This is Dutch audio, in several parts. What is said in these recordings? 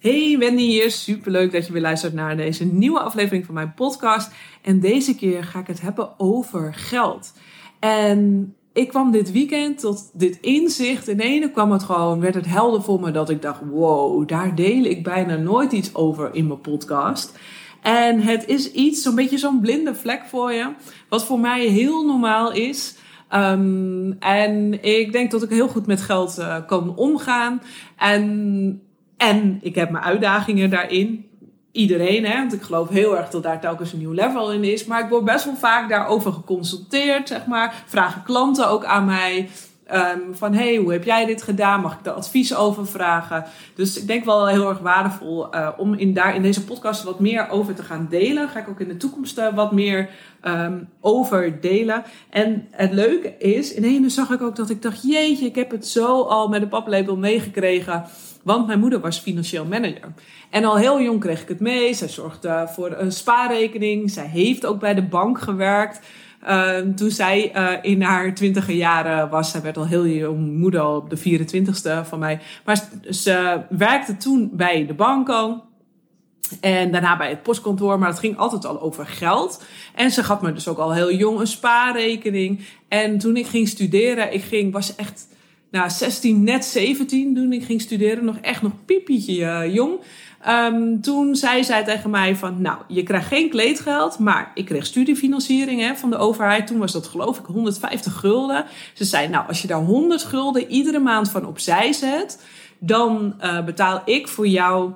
Hey Wendy hier, superleuk dat je weer luistert naar deze nieuwe aflevering van mijn podcast. En deze keer ga ik het hebben over geld. En ik kwam dit weekend tot dit inzicht. In ene kwam het gewoon, werd het helder voor me dat ik dacht: wow, daar deel ik bijna nooit iets over in mijn podcast. En het is iets, zo'n beetje zo'n blinde vlek voor je, wat voor mij heel normaal is. Um, en ik denk dat ik heel goed met geld uh, kan omgaan. En, en ik heb mijn uitdagingen daarin iedereen, hè, want ik geloof heel erg dat daar telkens een nieuw level in is. Maar ik word best wel vaak daarover geconsulteerd, zeg maar. Vragen klanten ook aan mij. Um, van hey, hoe heb jij dit gedaan? Mag ik daar advies over vragen? Dus ik denk wel heel erg waardevol uh, om in, daar in deze podcast wat meer over te gaan delen. Ga ik ook in de toekomst uh, wat meer um, over delen. En het leuke is, in ene zag ik ook dat ik dacht: jeetje, ik heb het zo al met de paplepel meegekregen. Want mijn moeder was financieel manager. En al heel jong kreeg ik het mee. Zij zorgde voor een spaarrekening. Zij heeft ook bij de bank gewerkt. Uh, toen zij uh, in haar twintige jaren was, zij werd al heel jong moeder, op de 24ste van mij. Maar ze werkte toen bij de bank al. En daarna bij het postkantoor, maar het ging altijd al over geld. En ze gaf me dus ook al heel jong een spaarrekening. En toen ik ging studeren, ik ging, was echt nou, 16, net 17 toen ik ging studeren, nog echt nog piepietje uh, jong. Um, toen zei zij tegen mij van, nou, je krijgt geen kleedgeld, maar ik kreeg studiefinanciering hè, van de overheid. Toen was dat geloof ik 150 gulden. Ze zei, nou, als je daar 100 gulden iedere maand van opzij zet, dan uh, betaal ik voor jou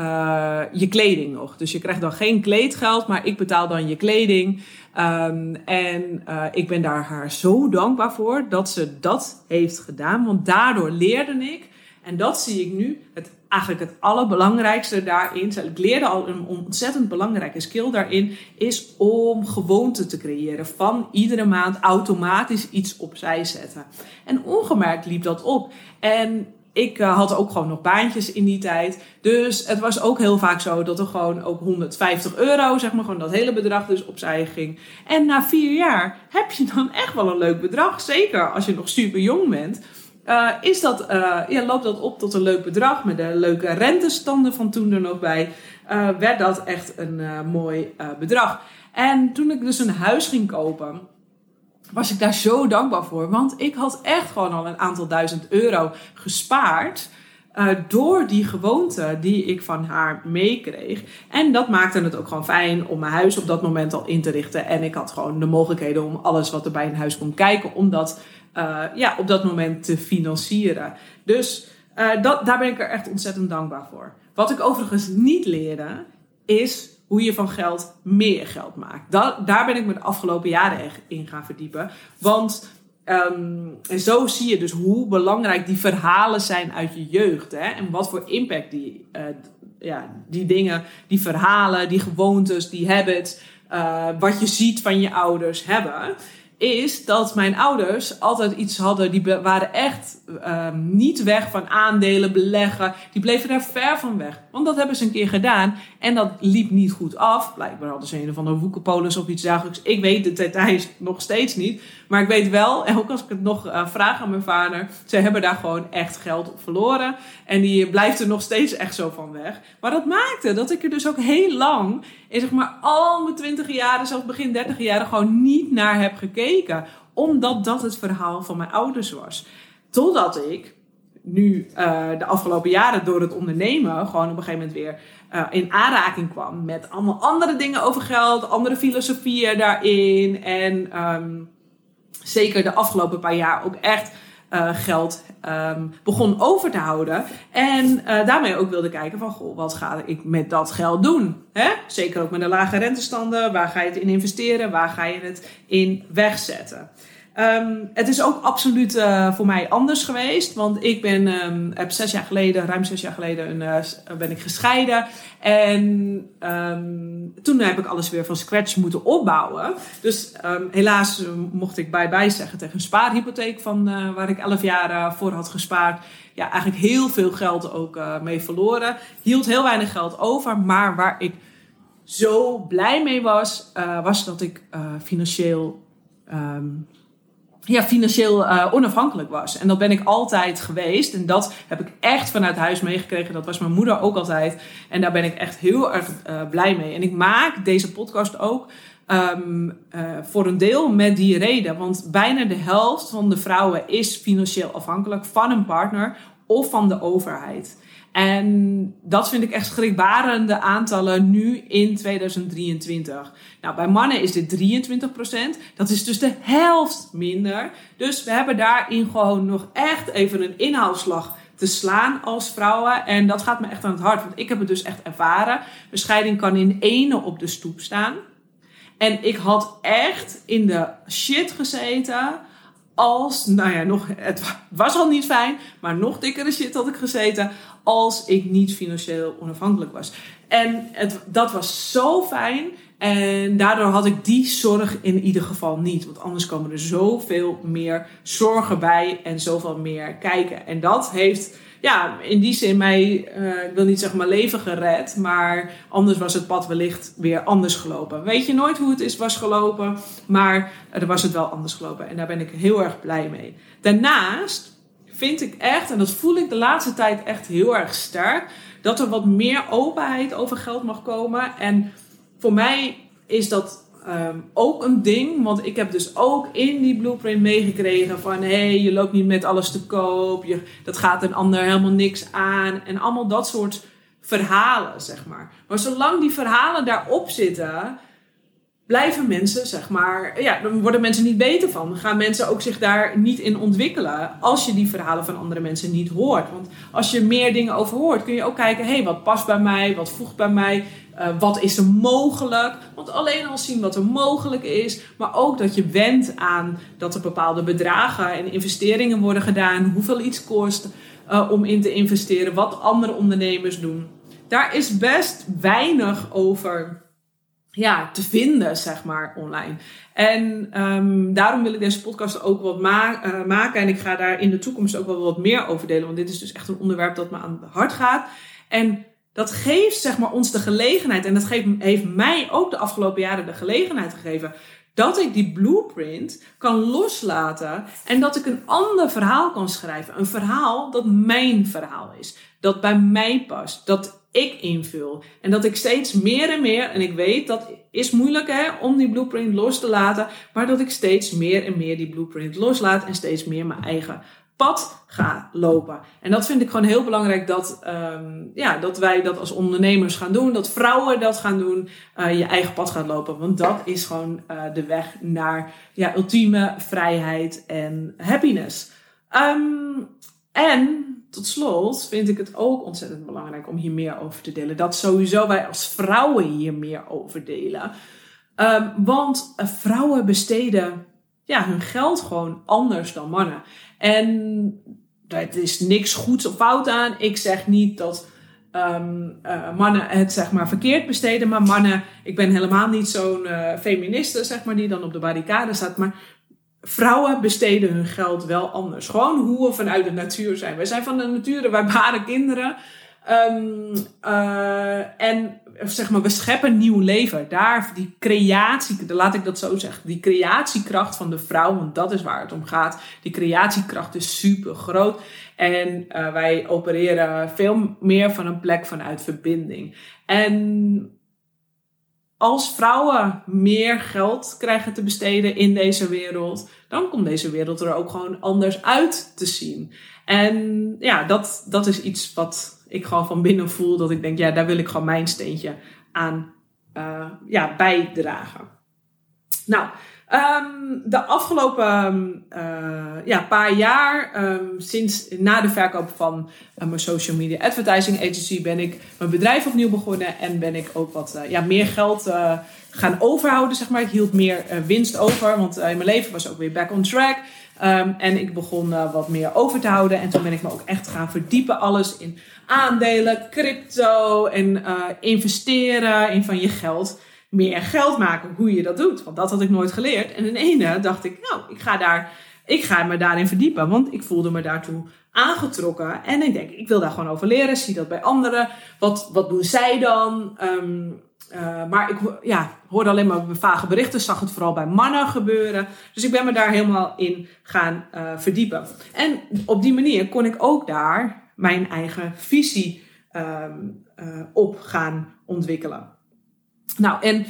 uh, je kleding nog. Dus je krijgt dan geen kleedgeld, maar ik betaal dan je kleding. Um, en uh, ik ben daar haar zo dankbaar voor dat ze dat heeft gedaan. Want daardoor leerde ik, en dat zie ik nu, het, eigenlijk het allerbelangrijkste daarin. Ik leerde al een ontzettend belangrijke skill daarin, is om gewoonte te creëren. Van iedere maand automatisch iets opzij zetten. En ongemerkt liep dat op. En ik uh, had ook gewoon nog baantjes in die tijd. Dus het was ook heel vaak zo dat er gewoon ook 150 euro, zeg maar, gewoon dat hele bedrag dus opzij ging. En na vier jaar heb je dan echt wel een leuk bedrag. Zeker als je nog super jong bent. Uh, is dat, uh, ja, loopt dat op tot een leuk bedrag met de leuke rentestanden van toen er nog bij. Werd dat echt een mooi bedrag. En toen ik dus een huis ging kopen, was ik daar zo dankbaar voor. Want ik had echt gewoon al een aantal duizend euro gespaard. Uh, door die gewoonte die ik van haar meekreeg. En dat maakte het ook gewoon fijn om mijn huis op dat moment al in te richten. En ik had gewoon de mogelijkheden om alles wat er bij een huis kon kijken, om dat uh, ja, op dat moment te financieren. Dus uh, dat, daar ben ik er echt ontzettend dankbaar voor. Wat ik overigens niet leerde, is hoe je van geld meer geld maakt. Daar ben ik me de afgelopen jaren echt in gaan verdiepen. Want um, en zo zie je dus hoe belangrijk die verhalen zijn uit je jeugd. Hè? En wat voor impact die, uh, ja, die dingen, die verhalen, die gewoontes, die habits, uh, wat je ziet van je ouders hebben is dat mijn ouders altijd iets hadden. Die waren echt um, niet weg van aandelen, beleggen. Die bleven daar ver van weg. Want dat hebben ze een keer gedaan. En dat liep niet goed af. Blijkbaar hadden ze een of andere woekerpolis of iets dergelijks. Ik weet de details nog steeds niet. Maar ik weet wel, ook als ik het nog uh, vraag aan mijn vader. Ze hebben daar gewoon echt geld op verloren. En die blijft er nog steeds echt zo van weg. Maar dat maakte dat ik er dus ook heel lang, in zeg maar al mijn twintig jaren, zelfs begin dertig jaren, gewoon niet naar heb gekeken. Omdat dat het verhaal van mijn ouders was. Totdat ik nu uh, de afgelopen jaren door het ondernemen gewoon op een gegeven moment weer uh, in aanraking kwam met allemaal andere dingen over geld, andere filosofieën daarin. En um, zeker de afgelopen paar jaar ook echt uh, geld um, begon over te houden. En uh, daarmee ook wilde kijken van, goh, wat ga ik met dat geld doen? Hè? Zeker ook met de lage rentestanden. Waar ga je het in investeren? Waar ga je het in wegzetten? Ehm, het is ook absoluut uh, voor mij anders geweest. Want ik ben, um, heb zes jaar geleden, ruim zes jaar geleden, een, uh, ben ik gescheiden. En um, toen heb ik alles weer van scratch moeten opbouwen. Dus helaas mocht ik bij zeggen tegen een spaarhypotheek van waar ik elf jaar voor had gespaard. Ja, eigenlijk heel veel geld ook mee verloren. Hield heel weinig geld over. Maar waar ik zo blij mee was, was dat ik financieel ja, financieel uh, onafhankelijk was. En dat ben ik altijd geweest. En dat heb ik echt vanuit huis meegekregen. Dat was mijn moeder ook altijd. En daar ben ik echt heel erg uh, blij mee. En ik maak deze podcast ook um, uh, voor een deel met die reden. Want bijna de helft van de vrouwen is financieel afhankelijk van een partner of van de overheid. En dat vind ik echt schrikbarende aantallen nu in 2023. Nou, bij mannen is dit 23%. Dat is dus de helft minder. Dus we hebben daarin gewoon nog echt even een inhaalslag te slaan als vrouwen. En dat gaat me echt aan het hart, want ik heb het dus echt ervaren. Een scheiding kan in ene op de stoep staan. En ik had echt in de shit gezeten als, nou ja, nog, het was al niet fijn, maar nog dikkere shit had ik gezeten als ik niet financieel onafhankelijk was. En het, dat was zo fijn. En daardoor had ik die zorg in ieder geval niet. Want anders komen er zoveel meer zorgen bij en zoveel meer kijken. En dat heeft ja, in die zin mij, uh, ik wil niet zeggen mijn leven gered, maar anders was het pad wellicht weer anders gelopen. Weet je nooit hoe het is was gelopen, maar er was het wel anders gelopen en daar ben ik heel erg blij mee. Daarnaast vind ik echt, en dat voel ik de laatste tijd echt heel erg sterk, dat er wat meer openheid over geld mag komen. En voor mij is dat um, ook een ding. Want ik heb dus ook in die blueprint meegekregen van hé, hey, je loopt niet met alles te koop. Je, dat gaat een ander helemaal niks aan. En allemaal dat soort verhalen, zeg maar. Maar zolang die verhalen daarop zitten, blijven mensen, zeg maar, ja, dan worden mensen niet beter van. Dan gaan mensen ook zich daar niet in ontwikkelen als je die verhalen van andere mensen niet hoort. Want als je meer dingen over hoort, kun je ook kijken, hé, hey, wat past bij mij, wat voegt bij mij, uh, wat is er mogelijk. Want alleen al zien wat er mogelijk is, maar ook dat je wendt aan dat er bepaalde bedragen en investeringen worden gedaan, hoeveel iets kost uh, om in te investeren, wat andere ondernemers doen. Daar is best weinig over ja, te vinden, zeg maar, online. En um, daarom wil ik deze podcast ook wat ma uh, maken. En ik ga daar in de toekomst ook wel wat meer over delen. Want dit is dus echt een onderwerp dat me aan het hart gaat. En dat geeft, zeg maar, ons de gelegenheid. En dat geeft, heeft mij ook de afgelopen jaren de gelegenheid gegeven. Dat ik die blueprint kan loslaten. En dat ik een ander verhaal kan schrijven. Een verhaal dat mijn verhaal is. Dat bij mij past. Dat ik invul. En dat ik steeds meer en meer, en ik weet dat is moeilijk hè, om die blueprint los te laten, maar dat ik steeds meer en meer die blueprint loslaat en steeds meer mijn eigen pad ga lopen. En dat vind ik gewoon heel belangrijk dat, um, ja, dat wij dat als ondernemers gaan doen, dat vrouwen dat gaan doen, uh, je eigen pad gaan lopen. Want dat is gewoon uh, de weg naar ja, ultieme vrijheid en happiness. Um, en tot slot vind ik het ook ontzettend belangrijk om hier meer over te delen. Dat sowieso wij als vrouwen hier meer over delen. Um, want uh, vrouwen besteden ja, hun geld gewoon anders dan mannen. En er is niks goeds of fout aan. Ik zeg niet dat um, uh, mannen het zeg maar verkeerd besteden. Maar mannen, ik ben helemaal niet zo'n uh, feministe zeg maar die dan op de barricade staat. Maar vrouwen besteden hun geld wel anders. Gewoon hoe we vanuit de natuur zijn. Wij zijn van de natuur, wij baren kinderen. Um, uh, en zeg maar, we scheppen nieuw leven. Daar, die creatie, laat ik dat zo zeggen. Die creatiekracht van de vrouw, want dat is waar het om gaat. Die creatiekracht is super groot. En uh, wij opereren veel meer van een plek vanuit verbinding. En als vrouwen meer geld krijgen te besteden in deze wereld, dan komt deze wereld er ook gewoon anders uit te zien. En ja, dat, dat is iets wat ik gewoon van binnen voel. Dat ik denk, ja, daar wil ik gewoon mijn steentje aan uh, ja, bijdragen. Nou, Ehm, de afgelopen uh, ja, paar jaar, um, sinds na de verkoop van uh, mijn social media advertising agency, ben ik mijn bedrijf opnieuw begonnen en ben ik ook wat ja, meer geld gaan overhouden. Zeg maar. Ik hield meer winst over, want in mijn leven was ook weer back on track. Um, en ik begon wat meer over te houden. En toen ben ik me ook echt gaan verdiepen. Alles in aandelen, crypto en investeren in van je geld meer geld maken, hoe je dat doet. Want dat had ik nooit geleerd. En in ene dacht ik, nou, ik ga, daar, ik ga me daarin verdiepen. Want ik voelde me daartoe aangetrokken. En ik denk, ik wil daar gewoon over leren. Zie dat bij anderen. Wat, wat doen zij dan? Um, uh, maar ik ja, hoorde alleen maar vage berichten. Zag het vooral bij mannen gebeuren. Dus ik ben me daar helemaal in gaan uh, verdiepen. En op die manier kon ik ook daar mijn eigen visie um, uh, op gaan ontwikkelen. Nou, en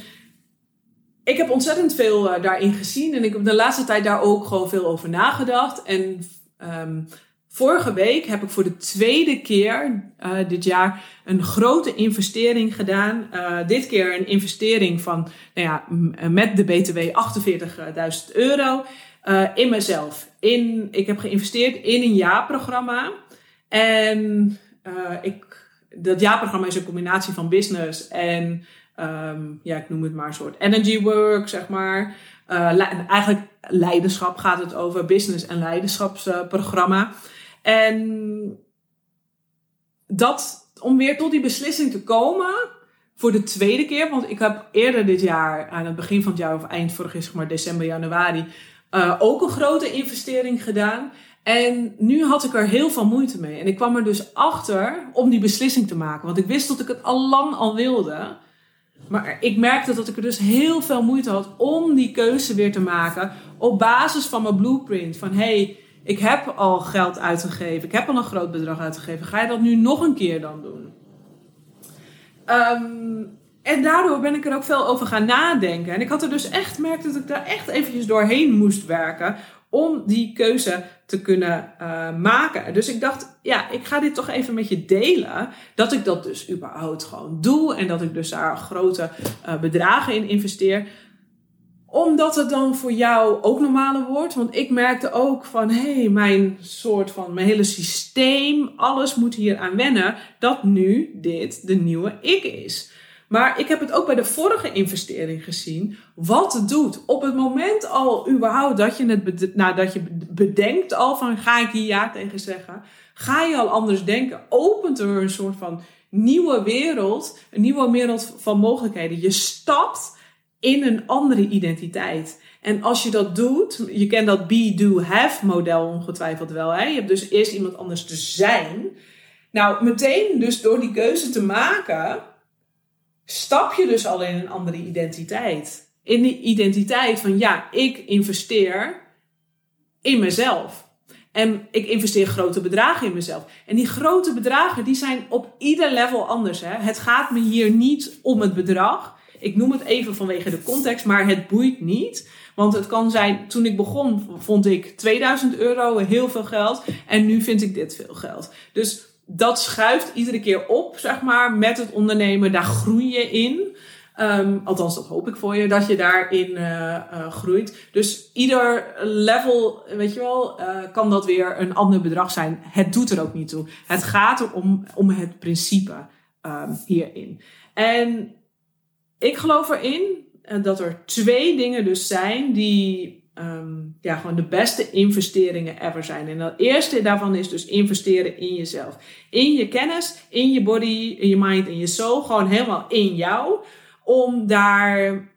ik heb ontzettend veel daarin gezien. En ik heb de laatste tijd daar ook gewoon veel over nagedacht. En um, vorige week heb ik voor de tweede keer uh, dit jaar een grote investering gedaan. Uh, dit keer een investering van, nou ja, met de BTW 48.000 euro in mezelf. In, ik heb geïnvesteerd in een jaarprogramma. En ik, dat jaarprogramma is een combinatie van business en um, ja, ik noem het maar een soort energy work, zeg maar. Eigenlijk leiderschap gaat het over, business en leiderschapsprogramma. En dat, om weer tot die beslissing te komen, voor de tweede keer, want ik heb eerder dit jaar, aan het begin van het jaar of eind vorig jaar, maar december, januari, uh, ook een grote investering gedaan. En nu had ik er heel veel moeite mee. En ik kwam er dus achter om die beslissing te maken. Want ik wist dat ik het al lang al wilde. Maar ik merkte dat ik er dus heel veel moeite had om die keuze weer te maken op basis van mijn blueprint. Van hey, ik heb al geld uitgegeven, ik heb al een groot bedrag uitgegeven. Ga je dat nu nog een keer dan doen? Um, en daardoor ben ik er ook veel over gaan nadenken. En ik had er dus echt merkte dat ik daar echt eventjes doorheen moest werken om die keuze te kunnen uh, maken. Dus ik dacht, ja, ik ga dit toch even met je delen. Dat ik dat dus überhaupt gewoon doe. En dat ik dus daar grote uh, bedragen in investeer. Omdat het dan voor jou ook normaler wordt. Want ik merkte ook van, hé, hey, mijn soort van, mijn hele systeem, alles moet hier aan wennen. Dat nu dit de nieuwe ik is. Maar ik heb het ook bij de vorige investering gezien. Wat het doet. Op het moment al überhaupt dat je het nou, dat je bedenkt al van ga ik hier ja tegen zeggen. Ga je al anders denken. Opent er een soort van nieuwe wereld. Een nieuwe wereld van mogelijkheden. Je stapt in een andere identiteit. En als je dat doet, je kent dat be, do, have model ongetwijfeld wel. Hè? Je hebt dus eerst iemand anders te zijn. Nou, meteen dus door die keuze te maken stap je dus al in een andere identiteit. In die identiteit van ja, ik investeer in mezelf. En ik investeer grote bedragen in mezelf. En die grote bedragen die zijn op ieder level anders. Hè? Het gaat me hier niet om het bedrag. Ik noem het even vanwege de context, maar het boeit niet. Want het kan zijn, toen ik begon, vond ik 2000 euro heel veel geld. En nu vind ik dit veel geld. Dus dat schuift iedere keer op, zeg maar, met het ondernemen. Daar groei je in. Um, althans, dat hoop ik voor je, dat je daarin uh, groeit. Dus ieder level, weet je wel, uh, kan dat weer een ander bedrag zijn. Het doet er ook niet toe. Het gaat erom om het principe um, hierin. En ik geloof erin dat er twee dingen dus zijn die um, ja, gewoon de beste investeringen ever zijn. En het eerste daarvan is dus investeren in jezelf. In je kennis, in je body, in je mind, in je soul. Gewoon helemaal in jou. Om daar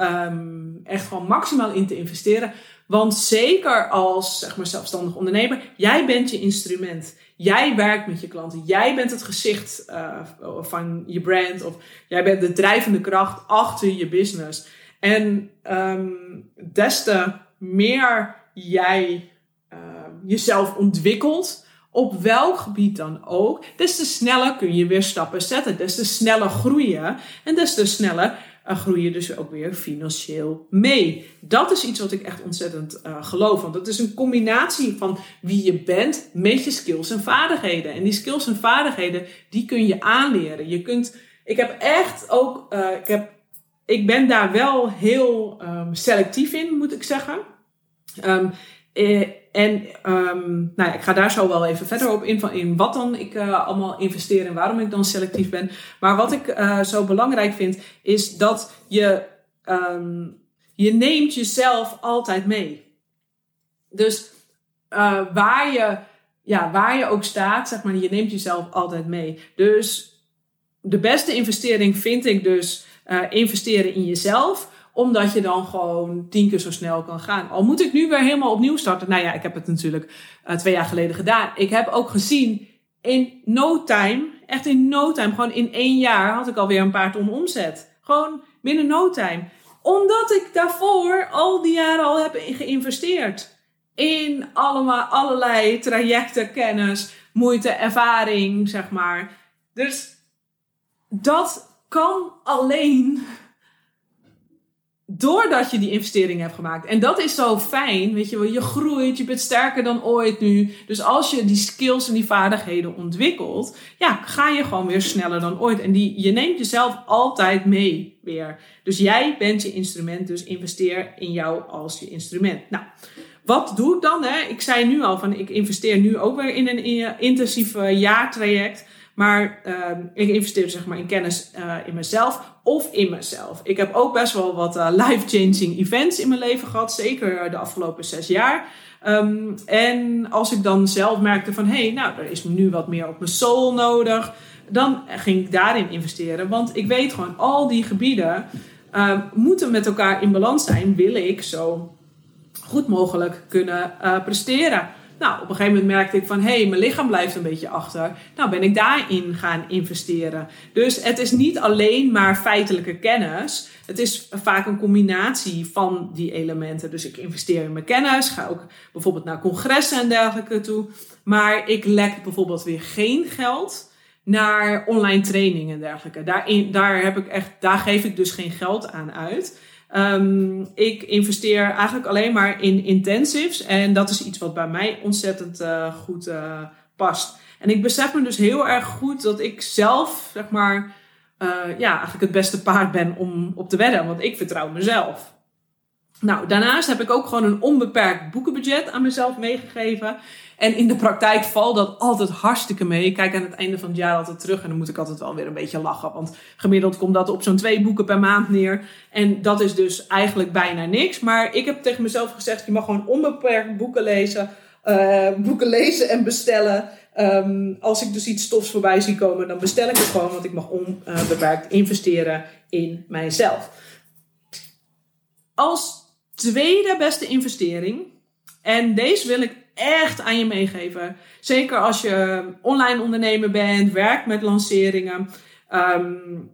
um, echt gewoon maximaal in te investeren. Want zeker als zeg maar, zelfstandig ondernemer, jij bent je instrument. Jij werkt met je klanten. Jij bent het gezicht uh, van je brand. Of jij bent de drijvende kracht achter je business. En um, des te meer jij uh, jezelf ontwikkelt, op welk gebied dan ook, des te sneller kun je weer stappen zetten. Des te sneller groeien. En des te sneller groei je dus ook weer financieel mee. Dat is iets wat ik echt ontzettend uh, geloof. Want het is een combinatie van wie je bent met je skills en vaardigheden. En die skills en vaardigheden, die kun je aanleren. Je kunt, ik heb echt ook, uh, ik heb ik ben daar wel heel um, selectief in, moet ik zeggen. Um, eh, en um, nou ja, ik ga daar zo wel even verder op in, van in wat dan ik uh, allemaal investeer en waarom ik dan selectief ben. Maar wat ik uh, zo belangrijk vind, is dat je, um, je neemt jezelf altijd mee. Dus uh, waar, je, ja, waar je ook staat, zeg maar, je neemt jezelf altijd mee. Dus de beste investering vind ik dus investeren in jezelf omdat je dan gewoon tien keer zo snel kan gaan. Al moet ik nu weer helemaal opnieuw starten. Nou ja, ik heb het natuurlijk uh, twee jaar geleden gedaan. Ik heb ook gezien in no time, echt in no time, gewoon in één jaar had ik alweer een paar ton omzet. Gewoon binnen no time. Omdat ik daarvoor al die jaren al heb geïnvesteerd. In allemaal, allerlei trajecten, kennis, moeite, ervaring, zeg maar. Dus dat kan alleen doordat je die investering hebt gemaakt. En dat is zo fijn, weet je wel. Je groeit, je bent sterker dan ooit nu. Dus als je die skills en die vaardigheden ontwikkelt, ja, ga je gewoon weer sneller dan ooit. En die, je neemt jezelf altijd mee weer. Dus jij bent je instrument, dus investeer in jou als je instrument. Nou, wat doe ik dan? Hè? Ik zei nu al van, ik investeer nu ook weer in een intensief jaartraject. Maar uh, ik investeer zeg maar in kennis uh, in mezelf of in mezelf. Ik heb ook best wel wat uh, life-changing events in mijn leven gehad. Zeker de afgelopen zes jaar. Um, en als ik dan zelf merkte van... hé, hey, nou, er is nu wat meer op mijn soul nodig. Dan ging ik daarin investeren. Want ik weet gewoon, al die gebieden... Uh, moeten met elkaar in balans zijn. Wil ik zo goed mogelijk kunnen presteren. Nou, op een gegeven moment merkte ik van, hé, hey, mijn lichaam blijft een beetje achter. Nou, ben ik daarin gaan investeren. Dus het is niet alleen maar feitelijke kennis. Het is vaak een combinatie van die elementen. Dus ik investeer in mijn kennis, ga ook bijvoorbeeld naar congressen en dergelijke toe. Maar ik lek bijvoorbeeld weer geen geld naar online trainingen en dergelijke. Daarin, daar, heb ik echt, daar geef ik dus geen geld aan uit. Um, ik investeer eigenlijk alleen maar in intensives. En dat is iets wat bij mij ontzettend uh, goed uh, past. En ik besef me dus heel erg goed dat ik zelf, zeg maar, uh, ja, eigenlijk het beste paard ben om op te wedden. Want ik vertrouw mezelf. Nou, daarnaast heb ik ook gewoon een onbeperkt boekenbudget aan mezelf meegegeven. En in de praktijk valt dat altijd hartstikke mee. Ik kijk aan het einde van het jaar altijd terug en dan moet ik altijd wel weer een beetje lachen. Want gemiddeld komt dat op zo'n twee boeken per maand neer. En dat is dus eigenlijk bijna niks. Maar ik heb tegen mezelf gezegd, je mag gewoon onbeperkt boeken lezen. Uh, boeken lezen en bestellen. Um, als ik dus iets stofs voorbij zie komen, dan bestel ik het gewoon. Want ik mag onbeperkt investeren in mijzelf. Als tweede beste investering. En deze wil ik echt aan je meegeven. Zeker als je online ondernemer bent, werkt met lanceringen. Um,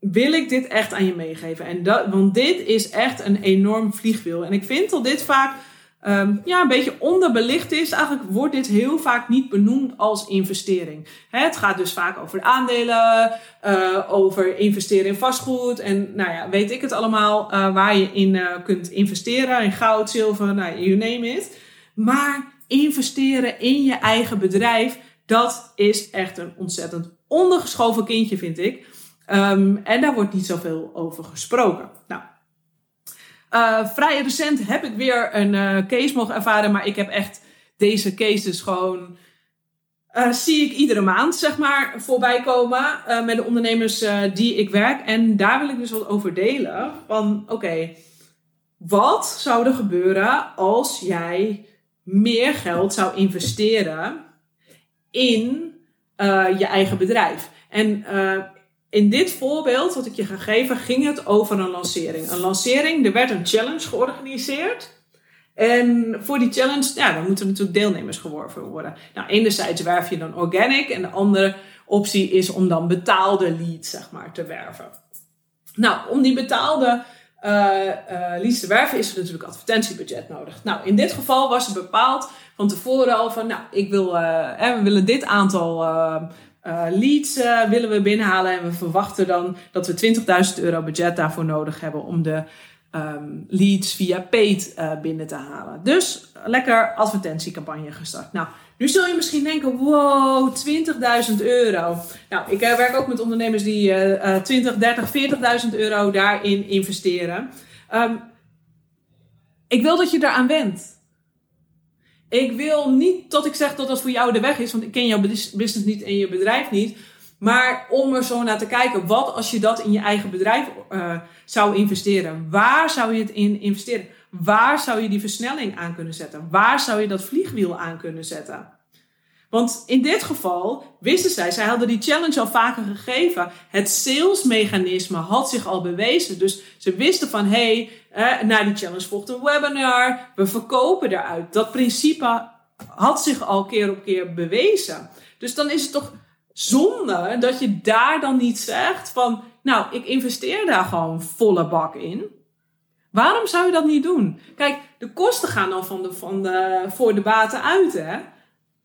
wil ik dit echt aan je meegeven. En dat, want dit is echt een enorm vliegwiel. En ik vind dat dit vaak um, ja, een beetje onderbelicht is. Eigenlijk wordt dit heel vaak niet benoemd als investering. Het gaat dus vaak over aandelen, uh, over investeren in vastgoed. En nou ja, weet ik het allemaal, uh, waar je in uh, kunt investeren. In goud, zilver, nou, you name it. Maar investeren in je eigen bedrijf, dat is echt een ontzettend ondergeschoven kindje, vind ik. Um, en daar wordt niet zoveel over gesproken. Nou, uh, vrij recent heb ik weer een uh, case mogen ervaren, maar ik heb echt deze cases gewoon. Uh, zie ik iedere maand, zeg maar, voorbij komen met de ondernemers die ik werk. En daar wil ik dus wat over delen. Van oké, wat zou er gebeuren als jij meer geld zou investeren in uh, je eigen bedrijf. En uh, in dit voorbeeld wat ik je ga geven, ging het over een lancering. Een lancering, er werd een challenge georganiseerd. En voor die challenge, ja, dan moeten natuurlijk deelnemers geworven worden. Nou, enerzijds werf je dan organic en de andere optie is om dan betaalde leads, zeg maar, te werven. Nou, om die betaalde uh, uh, leads te werven is er natuurlijk advertentiebudget nodig. Nou, in dit geval was het bepaald van tevoren al van, nou, ik wil, uh, we willen dit aantal leads willen we binnenhalen en we verwachten dan dat we 20.000 euro budget daarvoor nodig hebben om de um, leads via paid binnen te halen. Dus lekker advertentiecampagne gestart. Nou, Nu zul je misschien denken, wow, 20.000 euro. Nou, ik werk ook met ondernemers die uh, 20, 30, 40.000 euro daarin investeren. Um, ik wil dat je eraan went. Ik wil niet dat ik zeg dat dat voor jou de weg is, want ik ken jouw business niet en je bedrijf niet. Maar om er zo naar te kijken, wat als je dat in je eigen bedrijf uh, zou investeren? Waar zou je het in investeren? Waar zou je die versnelling aan kunnen zetten? Waar zou je dat vliegwiel aan kunnen zetten? Want in dit geval wisten zij, zij hadden die challenge al vaker gegeven. Het salesmechanisme had zich al bewezen. Dus ze wisten van, hé, hey, na die challenge volgt een webinar. We verkopen eruit. Dat principe had zich al keer op keer bewezen. Dus dan is het toch zonde dat je daar dan niet zegt van, nou, ik investeer daar gewoon volle bak in. Waarom zou je dat niet doen? Kijk, de kosten gaan dan van de, van de, voor de baten uit, hè?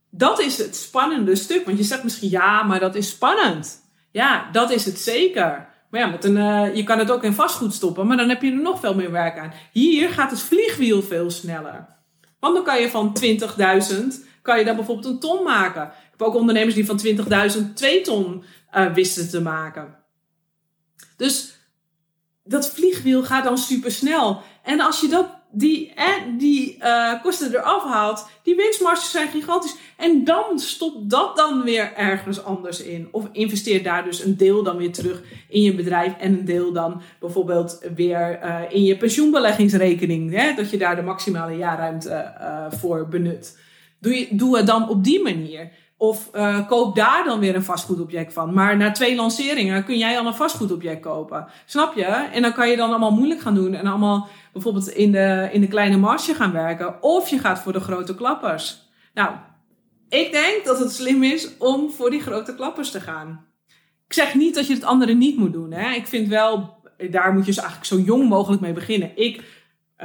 Dat is het spannende stuk. Want je zegt misschien, ja, maar dat is spannend. Ja, dat is het zeker. Maar ja, met een, uh, je kan het ook in vastgoed stoppen, maar dan heb je er nog veel meer werk aan. Hier gaat het vliegwiel veel sneller. Want dan kan je van 20.000, kan je dan bijvoorbeeld een ton maken. Ik heb ook ondernemers die van 20.000 2 ton uh, wisten te maken. Dus dat vliegwiel gaat dan super snel. En als je dat die, eh, die kosten eraf haalt, die winstmarges zijn gigantisch. En dan stopt dat dan weer ergens anders in. Of investeer daar dus een deel dan weer terug in je bedrijf. En een deel dan bijvoorbeeld weer uh, in je pensioenbeleggingsrekening. Hè, dat je daar de maximale jaarruimte uh, voor benut. Doe, je, doe het dan op die manier. Of uh, koop daar dan weer een vastgoedobject van. Maar na twee lanceringen kun jij al een vastgoedobject kopen. Snap je? En dan kan je dan allemaal moeilijk gaan doen. En allemaal bijvoorbeeld in de, in de kleine marge gaan werken. Of je gaat voor de grote klappers. Nou, ik denk dat het slim is om voor die grote klappers te gaan. Ik zeg niet dat je het andere niet moet doen. Hè? Ik vind wel, daar moet je dus eigenlijk zo jong mogelijk mee beginnen. Ik,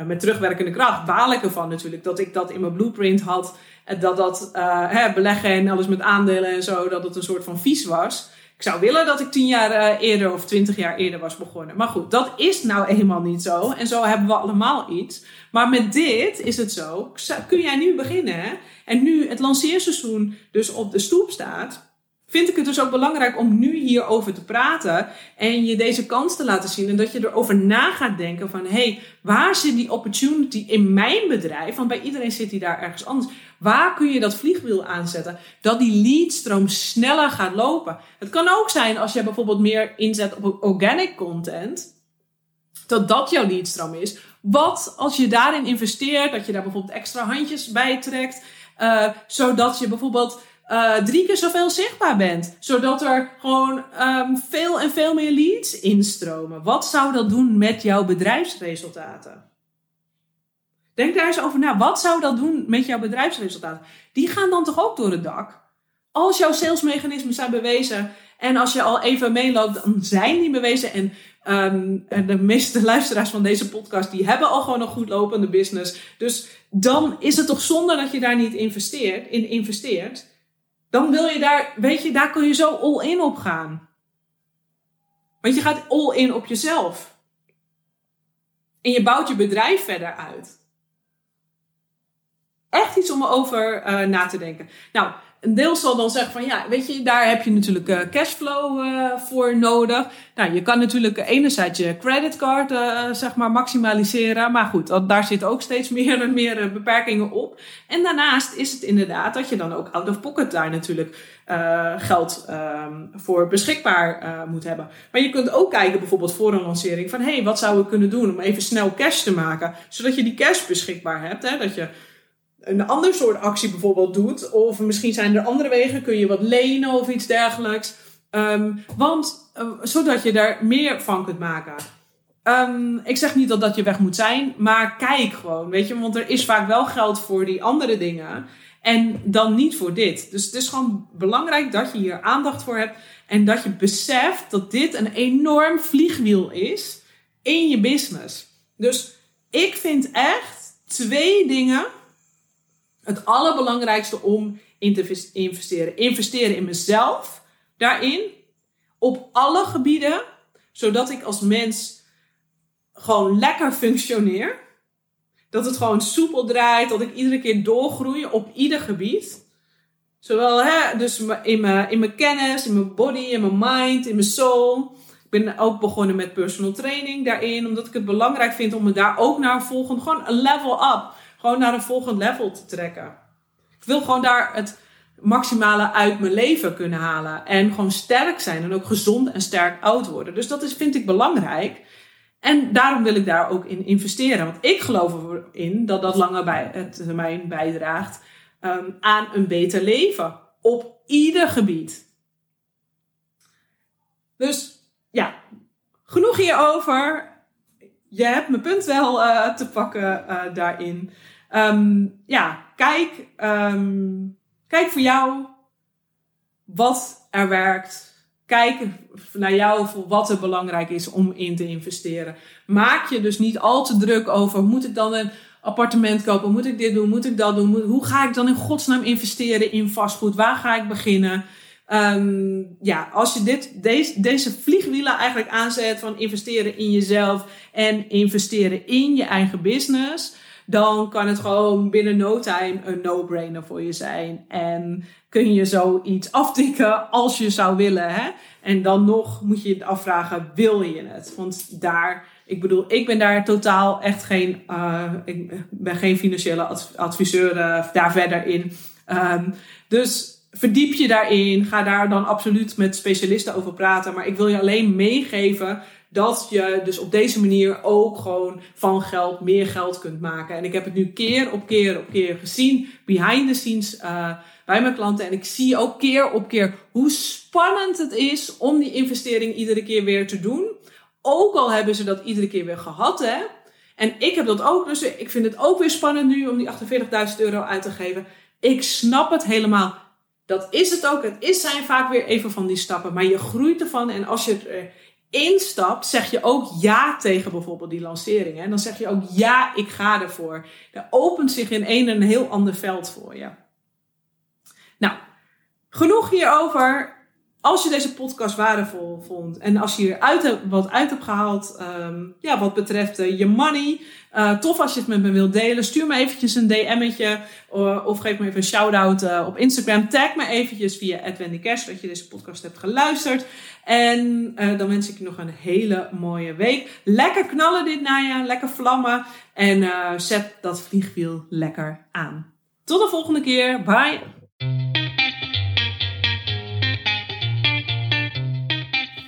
met terugwerkende kracht, baal ik ervan natuurlijk dat ik dat in mijn blueprint had dat dat uh, hè, beleggen en alles met aandelen en zo, dat het een soort van vies was. Ik zou willen dat ik tien jaar uh, eerder of twintig jaar eerder was begonnen. Maar goed, dat is nou eenmaal niet zo. En zo hebben we allemaal iets. Maar met dit is het zo. Kun jij nu beginnen? En nu het lanceerseizoen dus op de stoep staat vind ik het dus ook belangrijk om nu hierover te praten en je deze kans te laten zien en dat je erover na gaat denken van hé, hey, waar zit die opportunity in mijn bedrijf? Want bij iedereen zit die daar ergens anders. Waar kun je dat vliegwiel aanzetten? Dat die leadstroom sneller gaat lopen. Het kan ook zijn als je bijvoorbeeld meer inzet op organic content, dat dat jouw leadstroom is. Wat als je daarin investeert, dat je daar bijvoorbeeld extra handjes bij trekt, uh, zodat je bijvoorbeeld uh, drie keer zoveel zichtbaar bent. Zodat er gewoon um, veel en veel meer leads instromen. Wat zou dat doen met jouw bedrijfsresultaten? Denk daar eens over na. Wat zou dat doen met jouw bedrijfsresultaten? Die gaan dan toch ook door het dak? Als jouw salesmechanismen zijn bewezen en als je al even meeloopt, dan zijn die bewezen. En um, de meeste luisteraars van deze podcast, die hebben al gewoon een goed lopende business. Dus dan is het toch zonde dat je daar niet investeert, in investeert. Dan wil je daar, weet je, daar kun je zo all in op gaan. Want je gaat all in op jezelf. En je bouwt je bedrijf verder uit. Echt iets om over uh, na te denken. Nou, een deel zal dan zeggen van ja, weet je, daar heb je natuurlijk uh, cashflow uh, voor nodig. Nou, je kan natuurlijk enerzijds je creditcard uh, zeg maar maximaliseren. Maar goed, daar zitten ook steeds meer en meer beperkingen op. En daarnaast is het inderdaad dat je dan ook out of pocket daar natuurlijk geld um, voor beschikbaar moet hebben. Maar je kunt ook kijken bijvoorbeeld voor een lancering van hé, hey, wat zouden we kunnen doen om even snel cash te maken. Zodat je die cash beschikbaar hebt. Hè? Dat je een ander soort actie bijvoorbeeld doet. Of misschien zijn er andere wegen, kun je wat lenen of iets dergelijks. Um, want uh, zodat je daar meer van kunt maken. Um, ik zeg niet dat dat je weg moet zijn, maar kijk gewoon, weet je, want er is vaak wel geld voor die andere dingen en dan niet voor dit. Dus het is gewoon belangrijk dat je hier aandacht voor hebt en dat je beseft dat dit een enorm vliegwiel is in je business. Dus ik vind echt twee dingen het allerbelangrijkste om in te investeren. Investeren in mezelf daarin. Op alle gebieden. Zodat ik als mens gewoon lekker functioneer. Dat het gewoon soepel draait. Dat ik iedere keer doorgroei op ieder gebied. Zowel hè, dus in mijn, in mijn kennis, in mijn body, in mijn mind, in mijn soul. Ik ben ook begonnen met personal training daarin, omdat ik het belangrijk vind om me daar ook naar een volgend, gewoon een level up, gewoon naar een volgend level te trekken. Ik wil gewoon daar het maximale uit mijn leven kunnen halen en gewoon sterk zijn en ook gezond en sterk oud worden. Dus dat is, vind ik belangrijk. En daarom wil ik daar ook in investeren. Want ik geloof erin dat dat lange bij, termijn bijdraagt um, aan een beter leven. Op ieder gebied. Dus ja, genoeg hierover. Je hebt mijn punt wel uh, te pakken uh, daarin. Um, ja, kijk, um, kijk voor jou wat er werkt. Kijk naar jou voor wat er belangrijk is om in te investeren. Maak je dus niet al te druk over: moet ik dan een appartement kopen? Moet ik dit doen? Moet ik dat doen? hoe ga ik dan in godsnaam investeren in vastgoed? Waar ga ik beginnen? Um, ja, als je dit, deze, deze vliegwielen eigenlijk aanzet van investeren in jezelf en investeren in je eigen business, dan kan het gewoon binnen no time een no-brainer voor je zijn. En kun je zoiets aftikken als je zou willen. Hè? En dan nog moet je je afvragen, wil je het? Want daar, ik bedoel, ik ben daar totaal echt geen, uh, ik ben geen financiële adviseur uh, daar verder in. Um, dus verdiep je daarin. Ga daar dan absoluut met specialisten over praten. Maar ik wil je alleen meegeven dat je dus op deze manier ook gewoon van geld meer geld kunt maken. En ik heb het nu keer op keer op keer gezien, behind the scenes uh, bij mijn klanten. En ik zie ook keer op keer hoe spannend het is om die investering iedere keer weer te doen. Ook al hebben ze dat iedere keer weer gehad, hè. En ik heb dat ook, dus ik vind het ook weer spannend nu om die 48.000 euro uit te geven. Ik snap het helemaal. Dat is het ook. Het is zijn vaak weer even van die stappen. Maar je groeit ervan. En als je erin stapt, zeg je ook ja tegen bijvoorbeeld die lancering. En dan zeg je ook ja, ik ga ervoor. Er opent zich in een een heel ander veld voor je. Nou, genoeg hierover. Als je deze podcast waardevol vond en als je hier uit wat uit hebt gehaald, um, ja, wat betreft uh, je money, uh, tof als je het met me wilt delen. Stuur me eventjes een DM'tje of geef me even een shout-out uh, op Instagram. Tag me eventjes via Cash dat je deze podcast hebt geluisterd. En dan wens ik je nog een hele mooie week. Lekker knallen dit najaar, lekker vlammen en zet dat vliegwiel lekker aan. Tot de volgende keer. Bye!